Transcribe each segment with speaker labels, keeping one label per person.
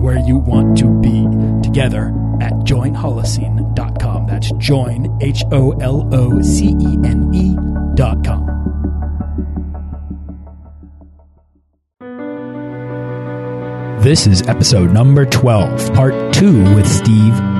Speaker 1: where you want to be together at joinholocene.com. That's join, H O L O C E N E.com. This is episode number 12, part 2 with Steve.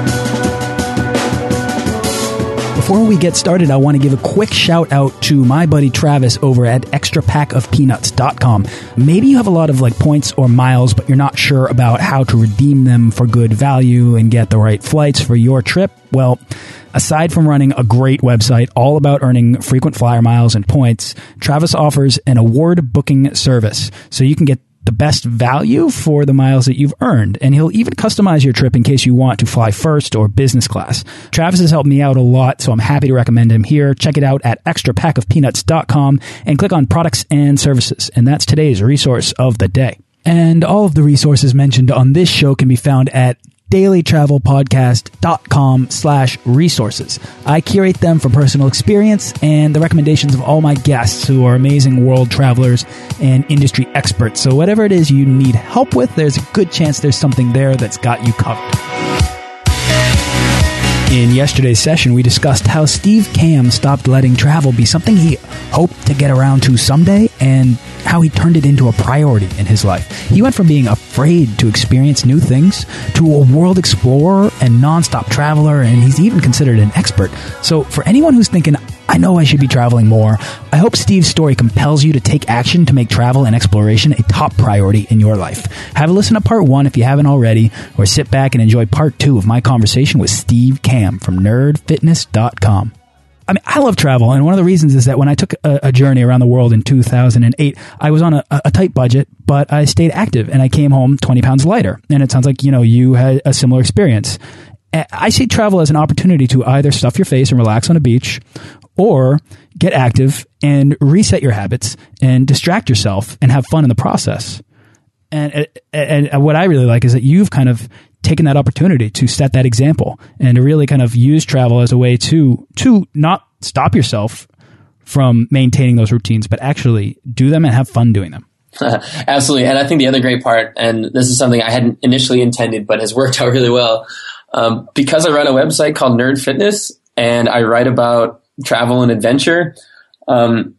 Speaker 1: Before we get started, I want to give a quick shout out to my buddy Travis over at extrapackofpeanuts.com. Maybe you have a lot of like points or miles, but you're not sure about how to redeem them for good value and get the right flights for your trip. Well, Aside from running a great website all about earning frequent flyer miles and points, Travis offers an award booking service so you can get the best value for the miles that you've earned. And he'll even customize your trip in case you want to fly first or business class. Travis has helped me out a lot, so I'm happy to recommend him here. Check it out at extrapackofpeanuts.com and click on products and services. And that's today's resource of the day. And all of the resources mentioned on this show can be found at dailytravelpodcast.com slash resources. I curate them from personal experience and the recommendations of all my guests who are amazing world travelers and industry experts. So whatever it is you need help with, there's a good chance there's something there that's got you covered. In yesterday's session, we discussed how Steve Kamb stopped letting travel be something he hoped to get around to someday and how he turned it into a priority in his life. He went from being afraid to experience new things to a world explorer and nonstop traveler, and he's even considered an expert. So, for anyone who's thinking, I know I should be traveling more, I hope Steve's story compels you to take action to make travel and exploration a top priority in your life. Have a listen to part one if you haven't already, or sit back and enjoy part two of my conversation with Steve Kamb from nerdfitness.com. I mean, I love travel, and one of the reasons is that when I took a, a journey around the world in 2008, I was on a, a, tight budget, but I stayed active, and I came home 20 pounds lighter. And it sounds like you know you had a similar experience. I see travel as an opportunity to either stuff your face and relax on a beach, or get active and reset your habits and distract yourself and have fun in the process. And, and, and what I really like is that you've kind of taken that opportunity to set that example and to really kind of use travel as a way to to not stop yourself from maintaining those routines, but actually do them and have fun doing them.
Speaker 2: Absolutely. And I think the other great part, and this is something I hadn't initially intended, but has worked out really well, um, because I run a website called Nerd Fitness and I write about travel and adventure. Um,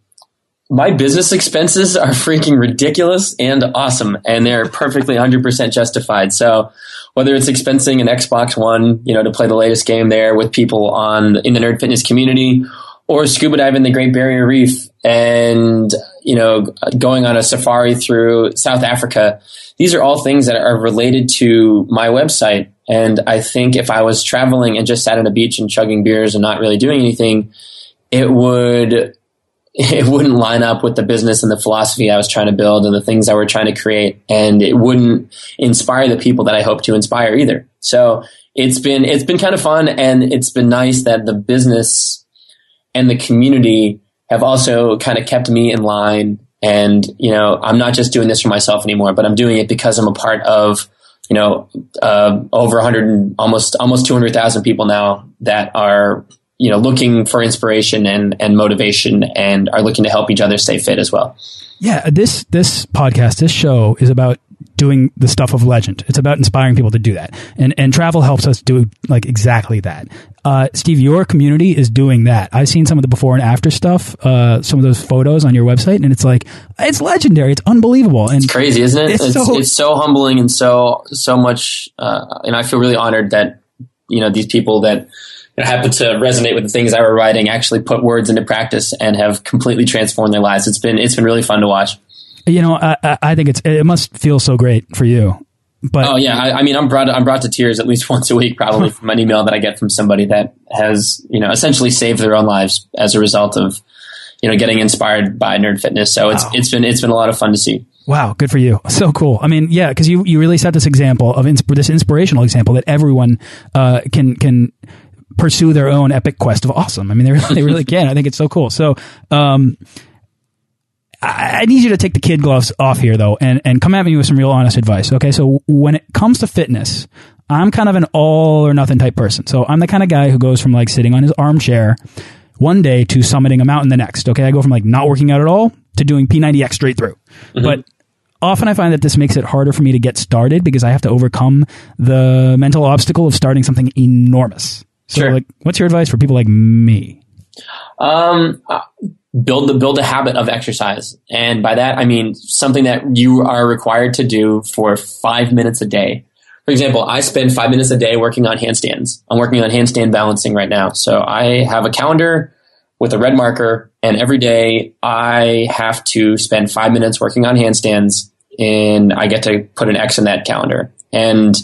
Speaker 2: my business expenses are freaking ridiculous and awesome, and they're perfectly 100% justified. So, whether it's expensing an Xbox One, you know, to play the latest game there with people on in the nerd fitness community, or scuba diving the Great Barrier Reef, and you know, going on a safari through South Africa, these are all things that are related to my website. And I think if I was traveling and just sat on a beach and chugging beers and not really doing anything, it would it wouldn't line up with the business and the philosophy I was trying to build and the things I were trying to create. And it wouldn't inspire the people that I hope to inspire either. So it's been, it's been kind of fun and it's been nice that the business and the community have also kind of kept me in line. And, you know, I'm not just doing this for myself anymore, but I'm doing it because I'm a part of, you know, uh, over 100, almost, almost 200,000 people now that are you know, looking for inspiration and, and motivation and are looking to help each other stay fit as well.
Speaker 1: Yeah, this this podcast, this show is about doing the stuff of legend. It's about inspiring people to do that, and and travel helps us do like exactly that. Uh, Steve, your community is doing that. I've seen some of the before and after stuff, uh, some of those photos on your website, and it's like it's legendary. It's unbelievable, and
Speaker 2: it's crazy, isn't it? It's, it's, so, it's so humbling and so so much. Uh, and I feel really honored that you know these people that happen to resonate with the things I were writing, actually put words into practice and have completely transformed their lives. It's been it's been really fun to watch.
Speaker 1: You know, I, I think it's it must feel so great for you. But
Speaker 2: oh yeah, I, I, mean, I'm brought I'm brought to tears at least once a week, probably from an email that I get from somebody that has you know essentially saved their own lives as a result of you know getting inspired by nerd fitness. So it's wow. it's been it's been a lot of fun to see.
Speaker 1: Wow, good for you. So cool. I mean, yeah, because you you really set this example of insp this inspirational example that everyone uh, can can pursue their own epic quest of awesome. I mean, they really, they really can. I think it's so cool. So, um, I, I need you to take the kid gloves off here though, and and come at me with some real honest advice. Okay, so when it comes to fitness, I'm kind of an all or nothing type person. So I'm the kind of guy who goes from like sitting on his armchair one day to summiting a mountain the next. Okay, I go from like not working out at all to doing P90X straight through. Mm -hmm. But often I find that this makes it harder for me to get started because I have to overcome the mental obstacle of starting something enormous. So, sure. like, what's your advice for people like me?
Speaker 2: Um, build the build a habit of exercise, and by that I mean something that you are required to do for five minutes a day. For example, I spend five minutes a day working on handstands. I'm working on handstand balancing right now. So I have a calendar with a red marker, and every day I have to spend five minutes working on handstands, and I get to put an X in that calendar. And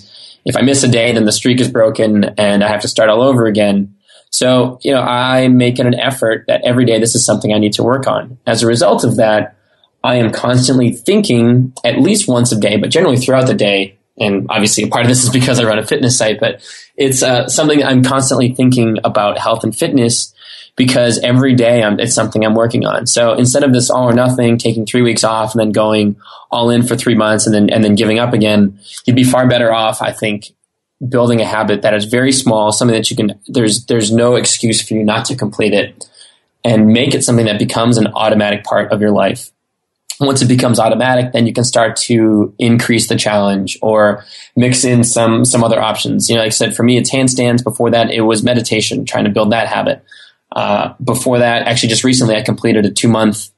Speaker 2: if I miss a day, then the streak is broken and I have to start all over again. So, you know, I make it an effort that every day this is something I need to work on. As a result of that, I am constantly thinking at least once a day, but generally throughout the day. And obviously, part of this is because I run a fitness site, but it's uh, something I'm constantly thinking about health and fitness because every day it's something I'm working on. So instead of this all or nothing, taking three weeks off and then going all in for three months and then and then giving up again, you'd be far better off, I think, building a habit that is very small, something that you can there's there's no excuse for you not to complete it and make it something that becomes an automatic part of your life. Once it becomes automatic, then you can start to increase the challenge or mix in some some other options. You know, like I said, for me, it's handstands. Before that, it was meditation, trying to build that habit. Uh, before that, actually, just recently, I completed a two month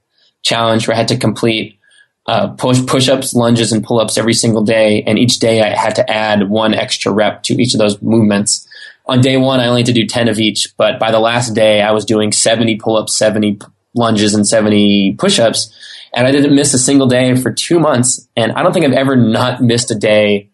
Speaker 2: challenge where I had to complete uh, push push ups, lunges, and pull ups every single day. And each day I had to add one extra rep to each of those movements. On day one, I only had to do 10 of each, but by the last day, I was doing 70 pull ups, 70 lunges, and 70 push ups. And I didn't miss a single day for two months. And I don't think I've ever not missed a day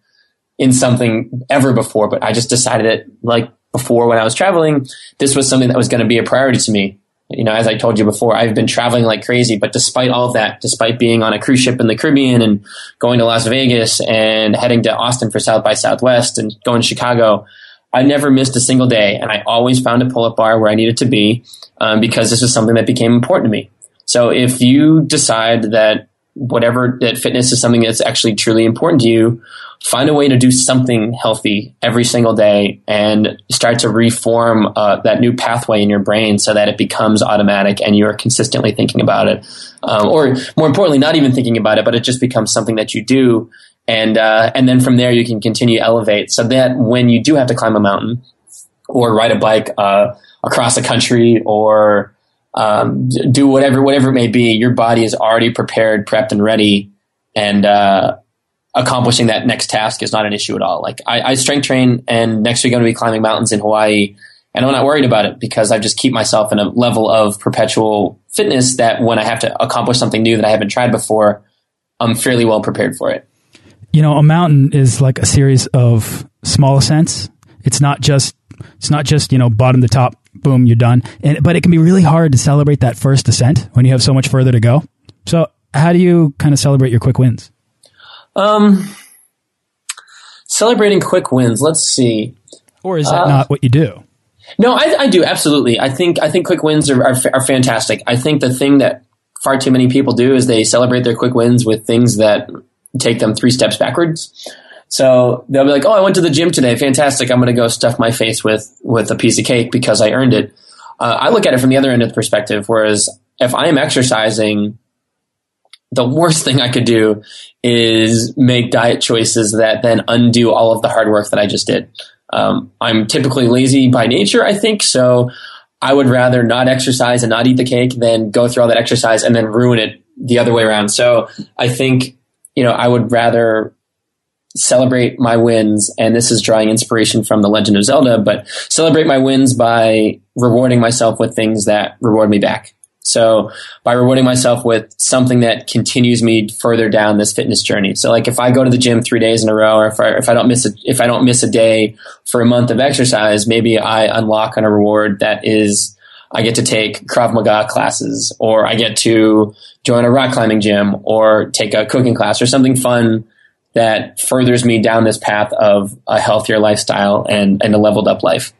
Speaker 2: in something ever before, but I just decided it like before when I was traveling, this was something that was going to be a priority to me you know, as I told you before, I've been traveling like crazy, but despite all of that, despite being on a cruise ship in the Caribbean and going to Las Vegas and heading to Austin for South by Southwest and going to Chicago, I never missed a single day. And I always found a pull up bar where I needed to be um, because this was something that became important to me. So if you decide that whatever that fitness is something that's actually truly important to you, find a way to do something healthy every single day and start to reform uh, that new pathway in your brain so that it becomes automatic and you're consistently thinking about it. Um, or more importantly, not even thinking about it, but it just becomes something that you do. And, uh, and then from there you can continue elevate so that when you do have to climb a mountain or ride a bike, uh, across a country or, um, do whatever, whatever it may be, your body is already prepared, prepped and ready. And, uh, accomplishing that next task is not an issue at all. Like I, I strength train and next week I'm going to be climbing mountains in Hawaii and I'm not worried about it because I just keep myself in a level of perpetual fitness that when I have to accomplish something new that I haven't tried before, I'm fairly well prepared for it.
Speaker 1: You know, a mountain is like a series of small ascents. It's not just, it's not just, you know, bottom to top, boom, you're done. And, but it can be really hard to celebrate that first ascent when you have so much further to go. So how do you kind of celebrate your quick wins?
Speaker 2: Um, celebrating quick wins. Let's see.
Speaker 1: Or is that uh, not what you do?
Speaker 2: No, I, I, do absolutely. I think I think quick wins are, are, are fantastic. I think the thing that far too many people do is they celebrate their quick wins with things that take them three steps backwards. So they'll be like, "Oh, I went to the gym today. Fantastic! I'm going to go stuff my face with with a piece of cake because I earned it." Uh, I look at it from the other end of the perspective. Whereas if I am exercising the worst thing I could do is make diet choices that then undo all of the hard work that I just did. Um, I'm typically lazy by nature, I think, so I would rather not exercise and not eat the cake than go through all that exercise and then ruin it the other way around. So I think, you know, I would rather celebrate my wins. And this is drawing inspiration from The Legend of Zelda, but celebrate my wins by rewarding myself with things that reward me back. So by rewarding myself with something that continues me further down this fitness journey. So like if I go to the gym three days in a row, or if I, if I don't miss a, if I don't miss a day for a month of exercise, maybe I unlock on a reward that is I get to take Krav Maga classes, or I get to join a rock climbing gym, or take a cooking class, or something fun that furthers me down this path of a healthier lifestyle and, and a leveled up life.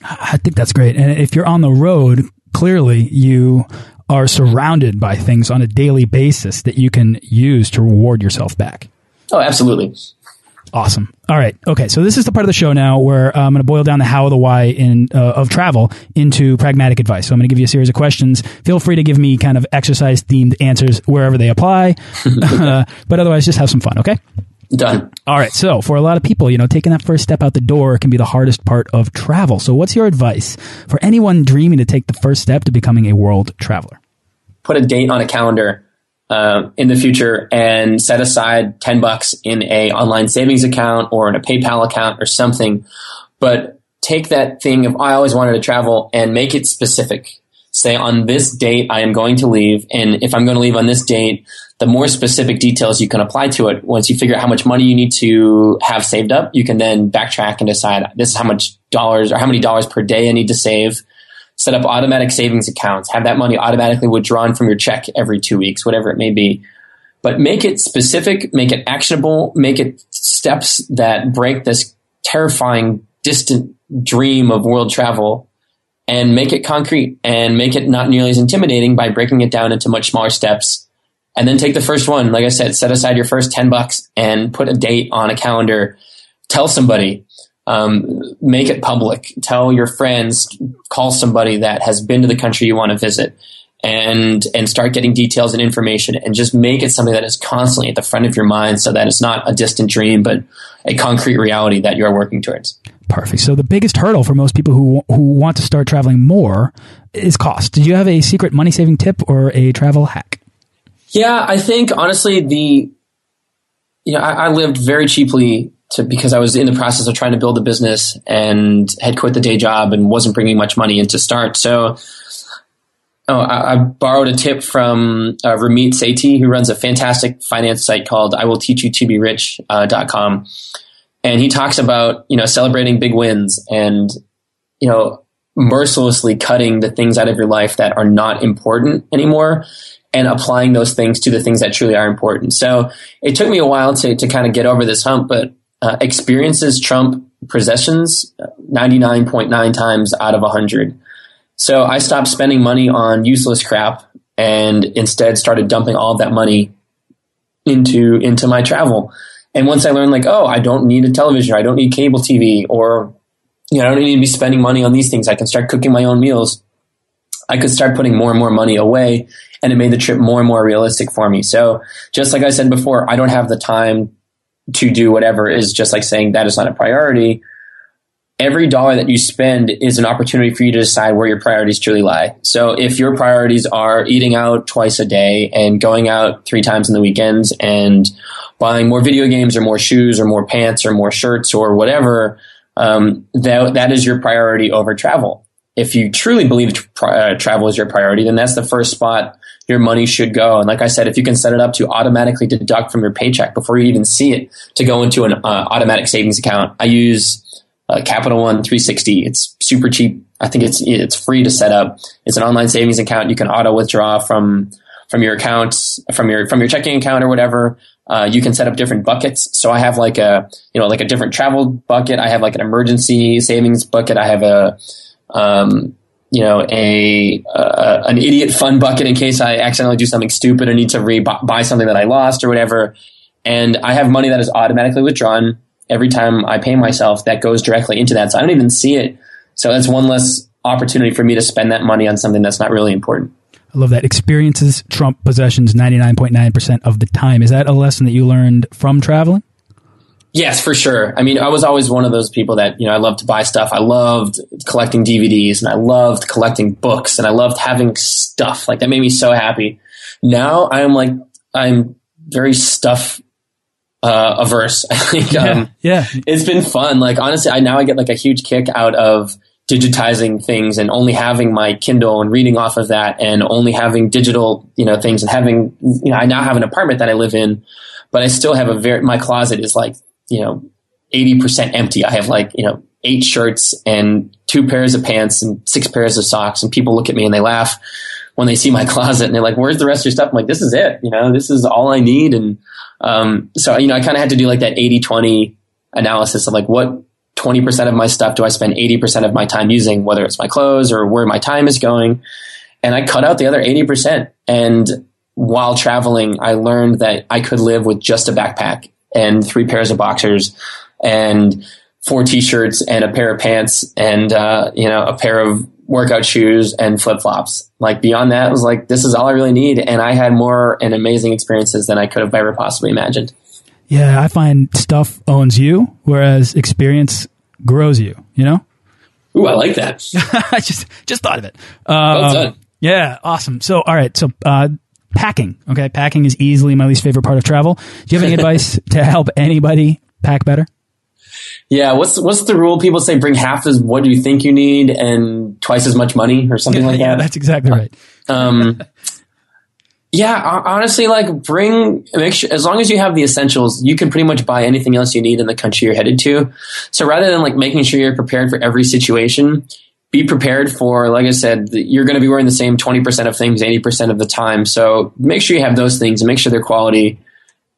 Speaker 1: I think that's great. And if you're on the road, clearly you are surrounded by things on a daily basis that you can use to reward yourself back.
Speaker 2: Oh, absolutely.
Speaker 1: Awesome. All right. Okay. So this is the part of the show now where uh, I'm going to boil down the how, the why in uh, of travel into pragmatic advice. So I'm going to give you a series of questions. Feel free to give me kind of exercise themed answers wherever they apply, uh, but otherwise, just have some fun. Okay.
Speaker 2: Done.
Speaker 1: All right. So for a lot of people, you know, taking that first step out the door can be the hardest part of travel. So what's your advice for anyone dreaming to take the first step to becoming a world traveler?
Speaker 2: Put a date on a calendar uh, in the future and set aside 10 bucks in a online savings account or in a PayPal account or something. But take that thing of I always wanted to travel and make it specific. Say on this date I am going to leave, and if I'm going to leave on this date, the more specific details you can apply to it. Once you figure out how much money you need to have saved up, you can then backtrack and decide this is how much dollars or how many dollars per day I need to save. Set up automatic savings accounts, have that money automatically withdrawn from your check every two weeks, whatever it may be. But make it specific, make it actionable, make it steps that break this terrifying, distant dream of world travel and make it concrete and make it not nearly as intimidating by breaking it down into much smaller steps and then take the first one. Like I said, set aside your first 10 bucks and put a date on a calendar. Tell somebody, um, make it public. Tell your friends, call somebody that has been to the country you want to visit and, and start getting details and information and just make it something that is constantly at the front of your mind so that it's not a distant dream, but a concrete reality that you're working towards.
Speaker 1: Perfect. So the biggest hurdle for most people who who want to start traveling more is cost. Do you have a secret money saving tip or a travel hack?
Speaker 2: Yeah, I think honestly, the you know, I, I, lived very cheaply to because I was in the process of trying to build a business and had quit the day job and wasn't bringing much money in to start. So, oh, I, I borrowed a tip from uh, Ramit Sethi, who runs a fantastic finance site called "I Will Teach You to Be Rich".com, uh, and he talks about you know celebrating big wins and you know mercilessly cutting the things out of your life that are not important anymore and applying those things to the things that truly are important. So it took me a while to, to kind of get over this hump, but uh, experiences trump possessions 99.9 times out of 100. So I stopped spending money on useless crap and instead started dumping all of that money into into my travel. And once I learned like, oh, I don't need a television, I don't need cable TV, or you know, I don't need to be spending money on these things. I can start cooking my own meals. I could start putting more and more money away and it made the trip more and more realistic for me. So just like I said before, I don't have the time to do whatever is just like saying that is not a priority. Every dollar that you spend is an opportunity for you to decide where your priorities truly lie. So if your priorities are eating out twice a day and going out three times in the weekends and buying more video games or more shoes or more pants or more shirts or whatever, um, that, that is your priority over travel if you truly believe uh, travel is your priority, then that's the first spot your money should go. And like I said, if you can set it up to automatically deduct from your paycheck before you even see it to go into an uh, automatic savings account, I use uh, Capital One 360. It's super cheap. I think it's it's free to set up. It's an online savings account. You can auto withdraw from from your accounts from your from your checking account or whatever. Uh, you can set up different buckets. So I have like a you know like a different travel bucket. I have like an emergency savings bucket. I have a um, you know, a uh, an idiot fun bucket in case I accidentally do something stupid or need to re- buy something that I lost or whatever. And I have money that is automatically withdrawn every time I pay myself that goes directly into that. So I don't even see it. So that's one less opportunity for me to spend that money on something that's not really important.
Speaker 1: I love that. Experiences trump possessions 99.9% of the time. Is that a lesson that you learned from traveling?
Speaker 2: Yes, for sure. I mean, I was always one of those people that, you know, I loved to buy stuff. I loved collecting DVDs and I loved collecting books and I loved having stuff. Like that made me so happy. Now I'm like, I'm very stuff uh, averse. I think
Speaker 1: Yeah,
Speaker 2: um,
Speaker 1: yeah.
Speaker 2: it's been fun. Like honestly, I now I get like a huge kick out of digitizing things and only having my Kindle and reading off of that and only having digital, you know, things and having, you know, I now have an apartment that I live in, but I still have a very, my closet is like, you know, 80% empty. I have like, you know, eight shirts and two pairs of pants and six pairs of socks and people look at me and they laugh when they see my closet and they're like, where's the rest of your stuff? I'm like, this is it. You know, this is all I need. And, um, so, you know, I kind of had to do like that 80 20 analysis of like what 20% of my stuff do I spend 80% of my time using, whether it's my clothes or where my time is going. And I cut out the other 80%. And while traveling, I learned that I could live with just a backpack and three pairs of boxers and four t-shirts and a pair of pants and, uh, you know, a pair of workout shoes and flip flops. Like beyond that, it was like, this is all I really need. And I had more and amazing experiences than I could have ever possibly imagined.
Speaker 1: Yeah, I find stuff owns you, whereas experience grows you. You know,
Speaker 2: Ooh, I like that.
Speaker 1: I just just thought of it.
Speaker 2: Well
Speaker 1: Um,
Speaker 2: done.
Speaker 1: Yeah, awesome. So, all right, so uh, packing. Okay, packing is easily my least favorite part of travel. Do you have any advice to help anybody pack better?
Speaker 2: Yeah, what's what's the rule? People say bring half as what do you think you need and twice as much money or something like
Speaker 1: yeah,
Speaker 2: that.
Speaker 1: that's exactly right.
Speaker 2: Um, yeah, honestly, like bring make sure as long as you have the essentials, you can pretty much buy anything else you need in the country you're headed to. So rather than like making sure you're prepared for every situation, be prepared for, like I said, you're going to be wearing the same 20% of things 80% of the time. So make sure you have those things and make sure they're quality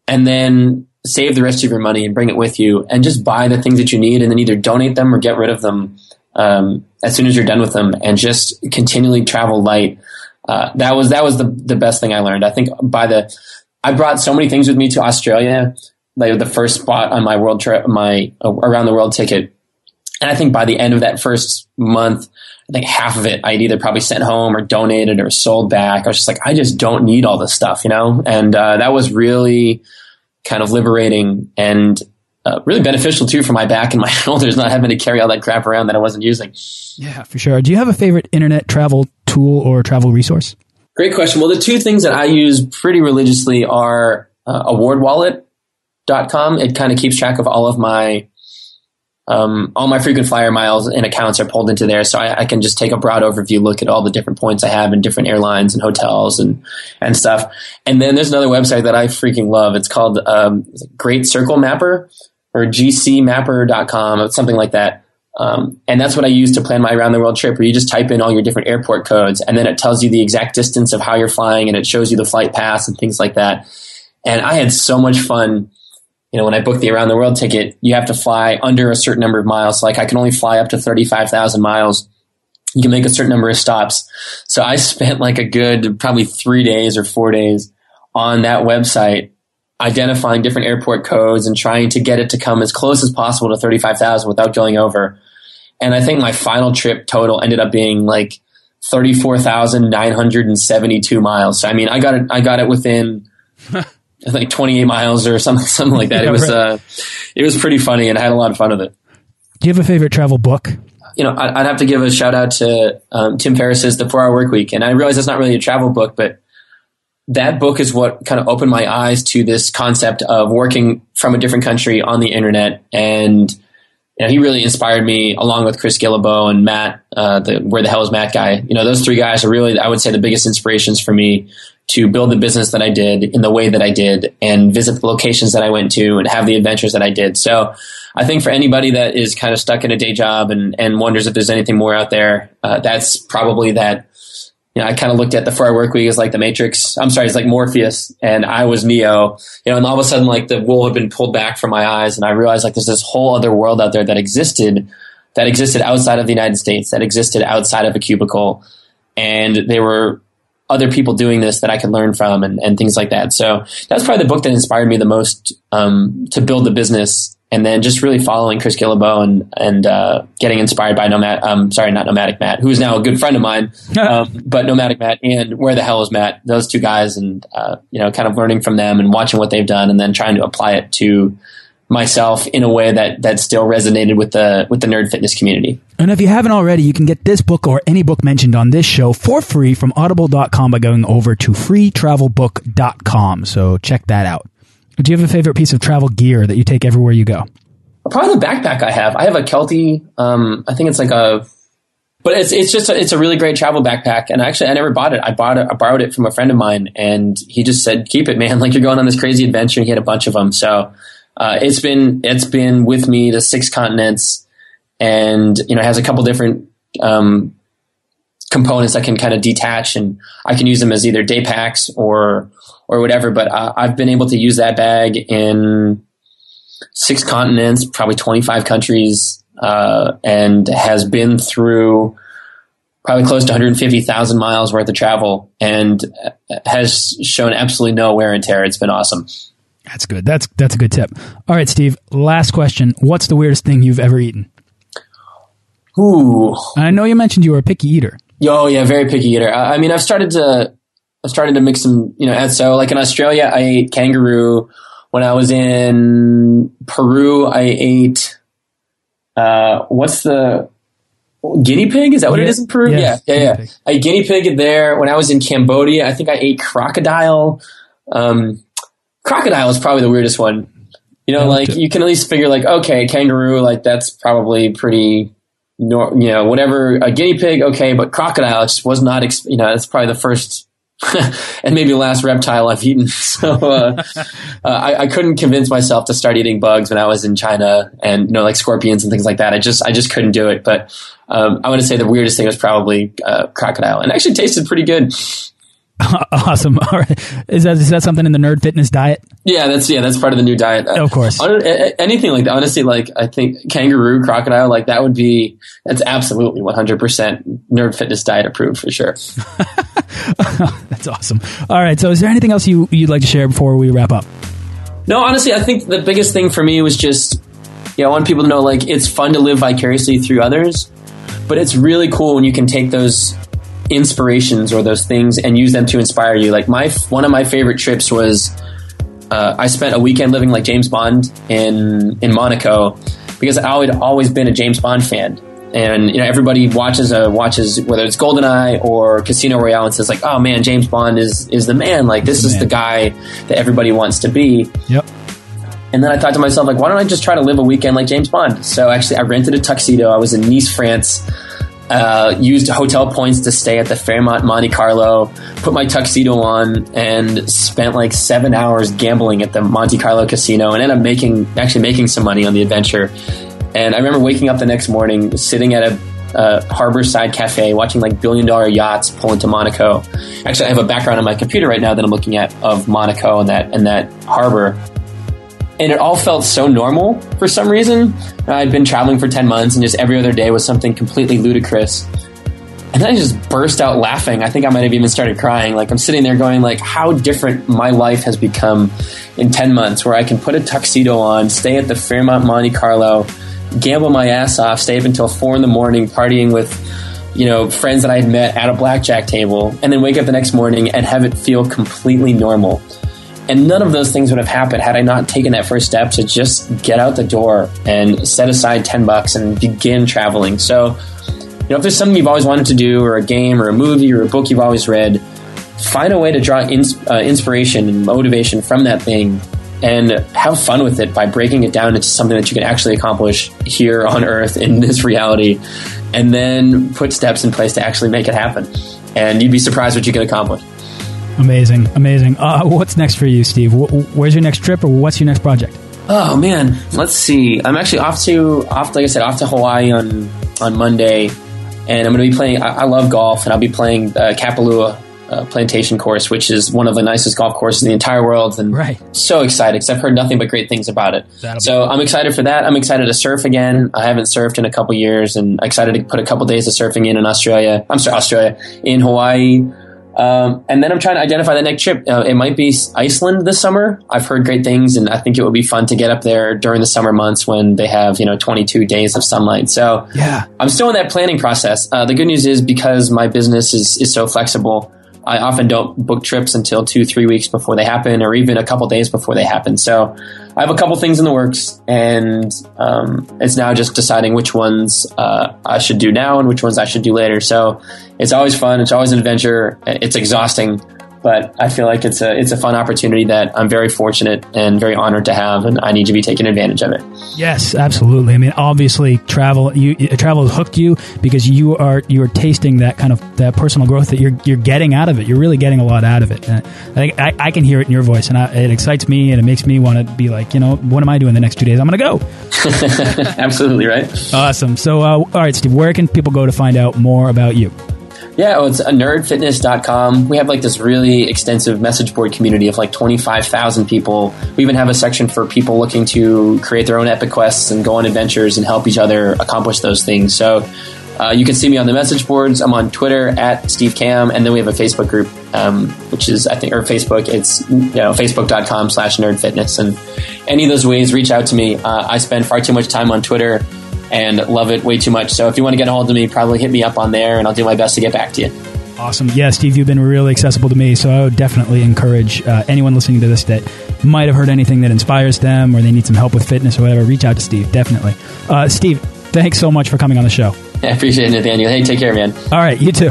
Speaker 2: and then save the rest of your money and bring it with you and just buy the things that you need and then either donate them or get rid of them um, as soon as you're done with them and just continually travel light. Uh, that was that was the the best thing I learned. I think by the I brought so many things with me to Australia, like the first spot on my world trip, my uh, around the world ticket, and I think by the end of that first month, I think half of it I'd either probably sent home or donated or sold back. I was just like, I just don't need all this stuff, you know, and uh, that was really kind of liberating and uh, really beneficial too for my back and my shoulders, not having to carry all that crap around that I wasn't using.
Speaker 1: Yeah, for sure. Do you have a favorite internet travel tool or travel resource?
Speaker 2: Great question. Well, the two things that I use pretty religiously are uh, awardwallet.com. It kind of keeps track of all of my um, all my frequent flyer miles and accounts are pulled into there, so I, I can just take a broad overview look at all the different points I have in different airlines and hotels and and stuff. And then there's another website that I freaking love. It's called um, Great Circle Mapper or gcmapper.com or something like that. Um, and that's what I use to plan my around the world trip, where you just type in all your different airport codes, and then it tells you the exact distance of how you're flying, and it shows you the flight pass and things like that. And I had so much fun. You know, when I booked the around the world ticket, you have to fly under a certain number of miles. Like I can only fly up to 35,000 miles. You can make a certain number of stops. So I spent like a good probably three days or four days on that website identifying different airport codes and trying to get it to come as close as possible to 35,000 without going over. And I think my final trip total ended up being like 34,972 miles. So I mean, I got it, I got it within like 28 miles or something, something like that.
Speaker 1: Yeah,
Speaker 2: it was,
Speaker 1: right.
Speaker 2: uh, it was pretty funny and I had a lot of fun with it.
Speaker 1: Do you have a favorite travel book?
Speaker 2: You know, I- I'd have to give a shout out to um, Tim Ferriss's The Four Hour Work Week. And I realize that's not really a travel book, but that book is what kind of opened my eyes to this concept of working from a different country on the internet. And you know, he really inspired me along with Chris Guillebeau and Matt, uh, the Where the Hell is Matt guy. You know, those three guys are really, I would say, the biggest inspirations for me to build the business that I did in the way that I did and visit the locations that I went to and have the adventures that I did. So I think for anybody that is kind of stuck in a day job and, and wonders if there's anything more out there, uh, that's probably that you know, I kind of looked at the four work week as like the Matrix. I'm sorry, it's like Morpheus, and I was Neo. You know, and all of a sudden, like the wool had been pulled back from my eyes, and I realized like there's this whole other world out there that existed, that existed outside of the United States, that existed outside of a cubicle, and they were other people doing this that I could learn from, and, and things like that. So that's probably the book that inspired me the most um, to build the business. And then just really following Chris Guillebeau and and uh, getting inspired by Nomad. Um, sorry, not Nomadic Matt, who is now a good friend of mine. um, but Nomadic Matt and Where the Hell is Matt? Those two guys, and uh, you know, kind of learning from them and watching what they've done, and then trying to apply it to myself in a way that that still resonated with the with the nerd fitness community.
Speaker 1: And if you haven't already, you can get this book or any book mentioned on this show for free from audible.com by going over to freetravelbook.com. So check that out. Do you have a favorite piece of travel gear that you take everywhere you go?
Speaker 2: Probably the backpack I have. I have a Kelty. Um, I think it's like a, but it's it's just a, it's a really great travel backpack. And actually, I never bought it. I bought it. I borrowed it from a friend of mine, and he just said, "Keep it, man. Like you're going on this crazy adventure." And He had a bunch of them, so uh, it's been it's been with me to six continents, and you know, has a couple different um, components I can kind of detach, and I can use them as either day packs or or whatever. But uh, I've been able to use that bag in six continents, probably 25 countries, uh, and has been through probably close to 150,000 miles worth of travel and has shown absolutely no wear and tear. It's been awesome.
Speaker 1: That's good. That's that's a good tip. All right, Steve. Last question. What's the weirdest thing you've ever eaten?
Speaker 2: Ooh.
Speaker 1: I know you mentioned you were a picky eater.
Speaker 2: Oh yeah, very picky eater. I, I mean, I've started to I've started to mix some, you know, and so like in Australia, I ate kangaroo. When I was in Peru, I ate uh, what's the guinea pig? Is that what
Speaker 1: Yeah.
Speaker 2: it is in Peru?
Speaker 1: Yeah,
Speaker 2: Yeah, yeah,
Speaker 1: guinea
Speaker 2: I ate guinea pig there. When I was in Cambodia, I think I ate crocodile. Um, crocodile is probably the weirdest one. You know, like you can at least figure like, okay, kangaroo, like that's probably pretty, you know, whatever. A guinea pig, okay, but crocodile just was not, you know, that's probably the first and maybe the last reptile I've eaten. So uh, uh, I, I couldn't convince myself to start eating bugs when I was in China, and you know, like scorpions and things like that. I just I just couldn't do it. But um, I want to say the weirdest thing was probably uh, crocodile, and actually tasted pretty good.
Speaker 1: awesome. All right. Is that is that something in the nerd fitness diet?
Speaker 2: Yeah, that's yeah, that's part of the new diet.
Speaker 1: Of course.
Speaker 2: hon- a- a- anything like that. Honestly, like I think kangaroo, crocodile, like that would be that's absolutely one hundred percent nerd fitness diet approved for sure.
Speaker 1: That's awesome. All right. So, is there anything else you you'd like to share before we wrap up?
Speaker 2: No, honestly, I think the biggest thing for me was just, you know, I want people to know like it's fun to live vicariously through others, but it's really cool when you can take those inspirations or those things and use them to inspire you. Like my one of my favorite trips was uh, I spent a weekend living like James Bond in in Monaco because I had always been a James Bond fan. And you know everybody watches uh, watches whether it's GoldenEye or Casino Royale and says like, "Oh man, James Bond is is the man. Like this is
Speaker 1: man.
Speaker 2: the guy that everybody wants to be."
Speaker 1: Yep.
Speaker 2: And then I thought to myself, like, why don't I just try to live a weekend like James Bond? So actually, I rented a tuxedo. I was in Nice, France. Uh, used hotel points to stay at the Fairmont Monte Carlo. Put my tuxedo on and spent like seven hours gambling at the Monte Carlo casino, and ended up making actually making some money on the adventure. And I remember waking up the next morning, sitting at a uh, harborside cafe, watching like billion dollar yachts pull into Monaco. Actually, I have a background on my computer right now that I'm looking at of Monaco and that and that harbor and it all felt so normal for some reason. I'd been traveling for 10 months and just every other day was something completely ludicrous. And then I just burst out laughing. I think I might have even started crying. Like I'm sitting there going like how different my life has become in 10 months where I can put a tuxedo on, stay at the Fairmont Monte Carlo, gamble my ass off, stay up until four in the morning partying with you know, friends that I had met at a blackjack table, and then wake up the next morning and have it feel completely normal. And none of those things would have happened had I not taken that first step to just get out the door and set aside 10 bucks and begin traveling. So, you know, if there's something you've always wanted to do, or a game, or a movie, or a book you've always read, find a way to draw ins- uh, inspiration and motivation from that thing and have fun with it by breaking it down into something that you can actually accomplish here on earth in this reality and then put steps in place to actually make it happen and you'd be surprised what you can accomplish
Speaker 1: Amazing. Amazing. Uh, what's next for you, Steve? Wh- where's your next trip, or what's your next project?
Speaker 2: Oh man, let's see. I'm actually off to off like I said off to Hawaii on on Monday, and I'm going to be playing. I, I love golf, and I'll be playing uh, Kapalua uh, Plantation Course, which is one of the nicest golf courses in the entire world, and
Speaker 1: Right.
Speaker 2: so excited because I've heard nothing but great things about it.
Speaker 1: That'll
Speaker 2: So I'm excited for that. I'm excited to surf again. I haven't surfed in a couple years, and excited to put a couple days of surfing in in Australia. I'm sorry, Australia in Hawaii. Um, and then I'm trying to identify the next trip. Uh, it might be Iceland this summer. I've heard great things, and I think it would be fun to get up there during the summer months when they have you know 22 days of sunlight. So
Speaker 1: Yeah.
Speaker 2: I'm still in that planning process. Uh, the good news is because my business is, is so flexible, I often don't book trips until two, three weeks before they happen, or even a couple days before they happen. So I have a couple things in the works, and um, it's now just deciding which ones uh, I should do now and which ones I should do later. So it's always fun. It's always an adventure. It's exhausting, but I feel like it's a it's a fun opportunity that I'm very fortunate and very honored to have, and I need to be taking advantage of it.
Speaker 1: Yes, absolutely. I mean, obviously, travel you travel has hooked you because you are you are tasting that kind of that personal growth that you're you're getting out of it. You're really getting a lot out of it. And I, I, I can hear it in your voice, and I, it excites me, and it makes me want to be like, you know, what am I doing the next two days? I'm going to
Speaker 2: go. Absolutely right.
Speaker 1: Awesome. So, uh, all right, Steve, where can people go to find out more about you?
Speaker 2: Yeah, well, it's a nerdfitness.com. We have like this really extensive message board community of like 25,000 people. We even have a section for people looking to create their own epic quests and go on adventures and help each other accomplish those things. So uh, you can see me on the message boards. I'm on Twitter at Steve Kamb, and then we have a Facebook group, um, which is I think or Facebook. It's you know facebook.com slash nerdfitness, and any of those ways, reach out to me. Uh, I spend far too much time on Twitter and love it way too much. So if you want to get a hold of me, probably hit me up on there, and I'll do my best to get back to you.
Speaker 1: Awesome. Yeah, Steve, you've been really accessible to me, so I would definitely encourage uh, anyone listening to this that might have heard anything that inspires them or they need some help with fitness or whatever, reach out to Steve, definitely. Uh, Steve, thanks so much for coming on the show.
Speaker 2: I appreciate it, Nathaniel. Hey, take care, man.
Speaker 1: All right, you too.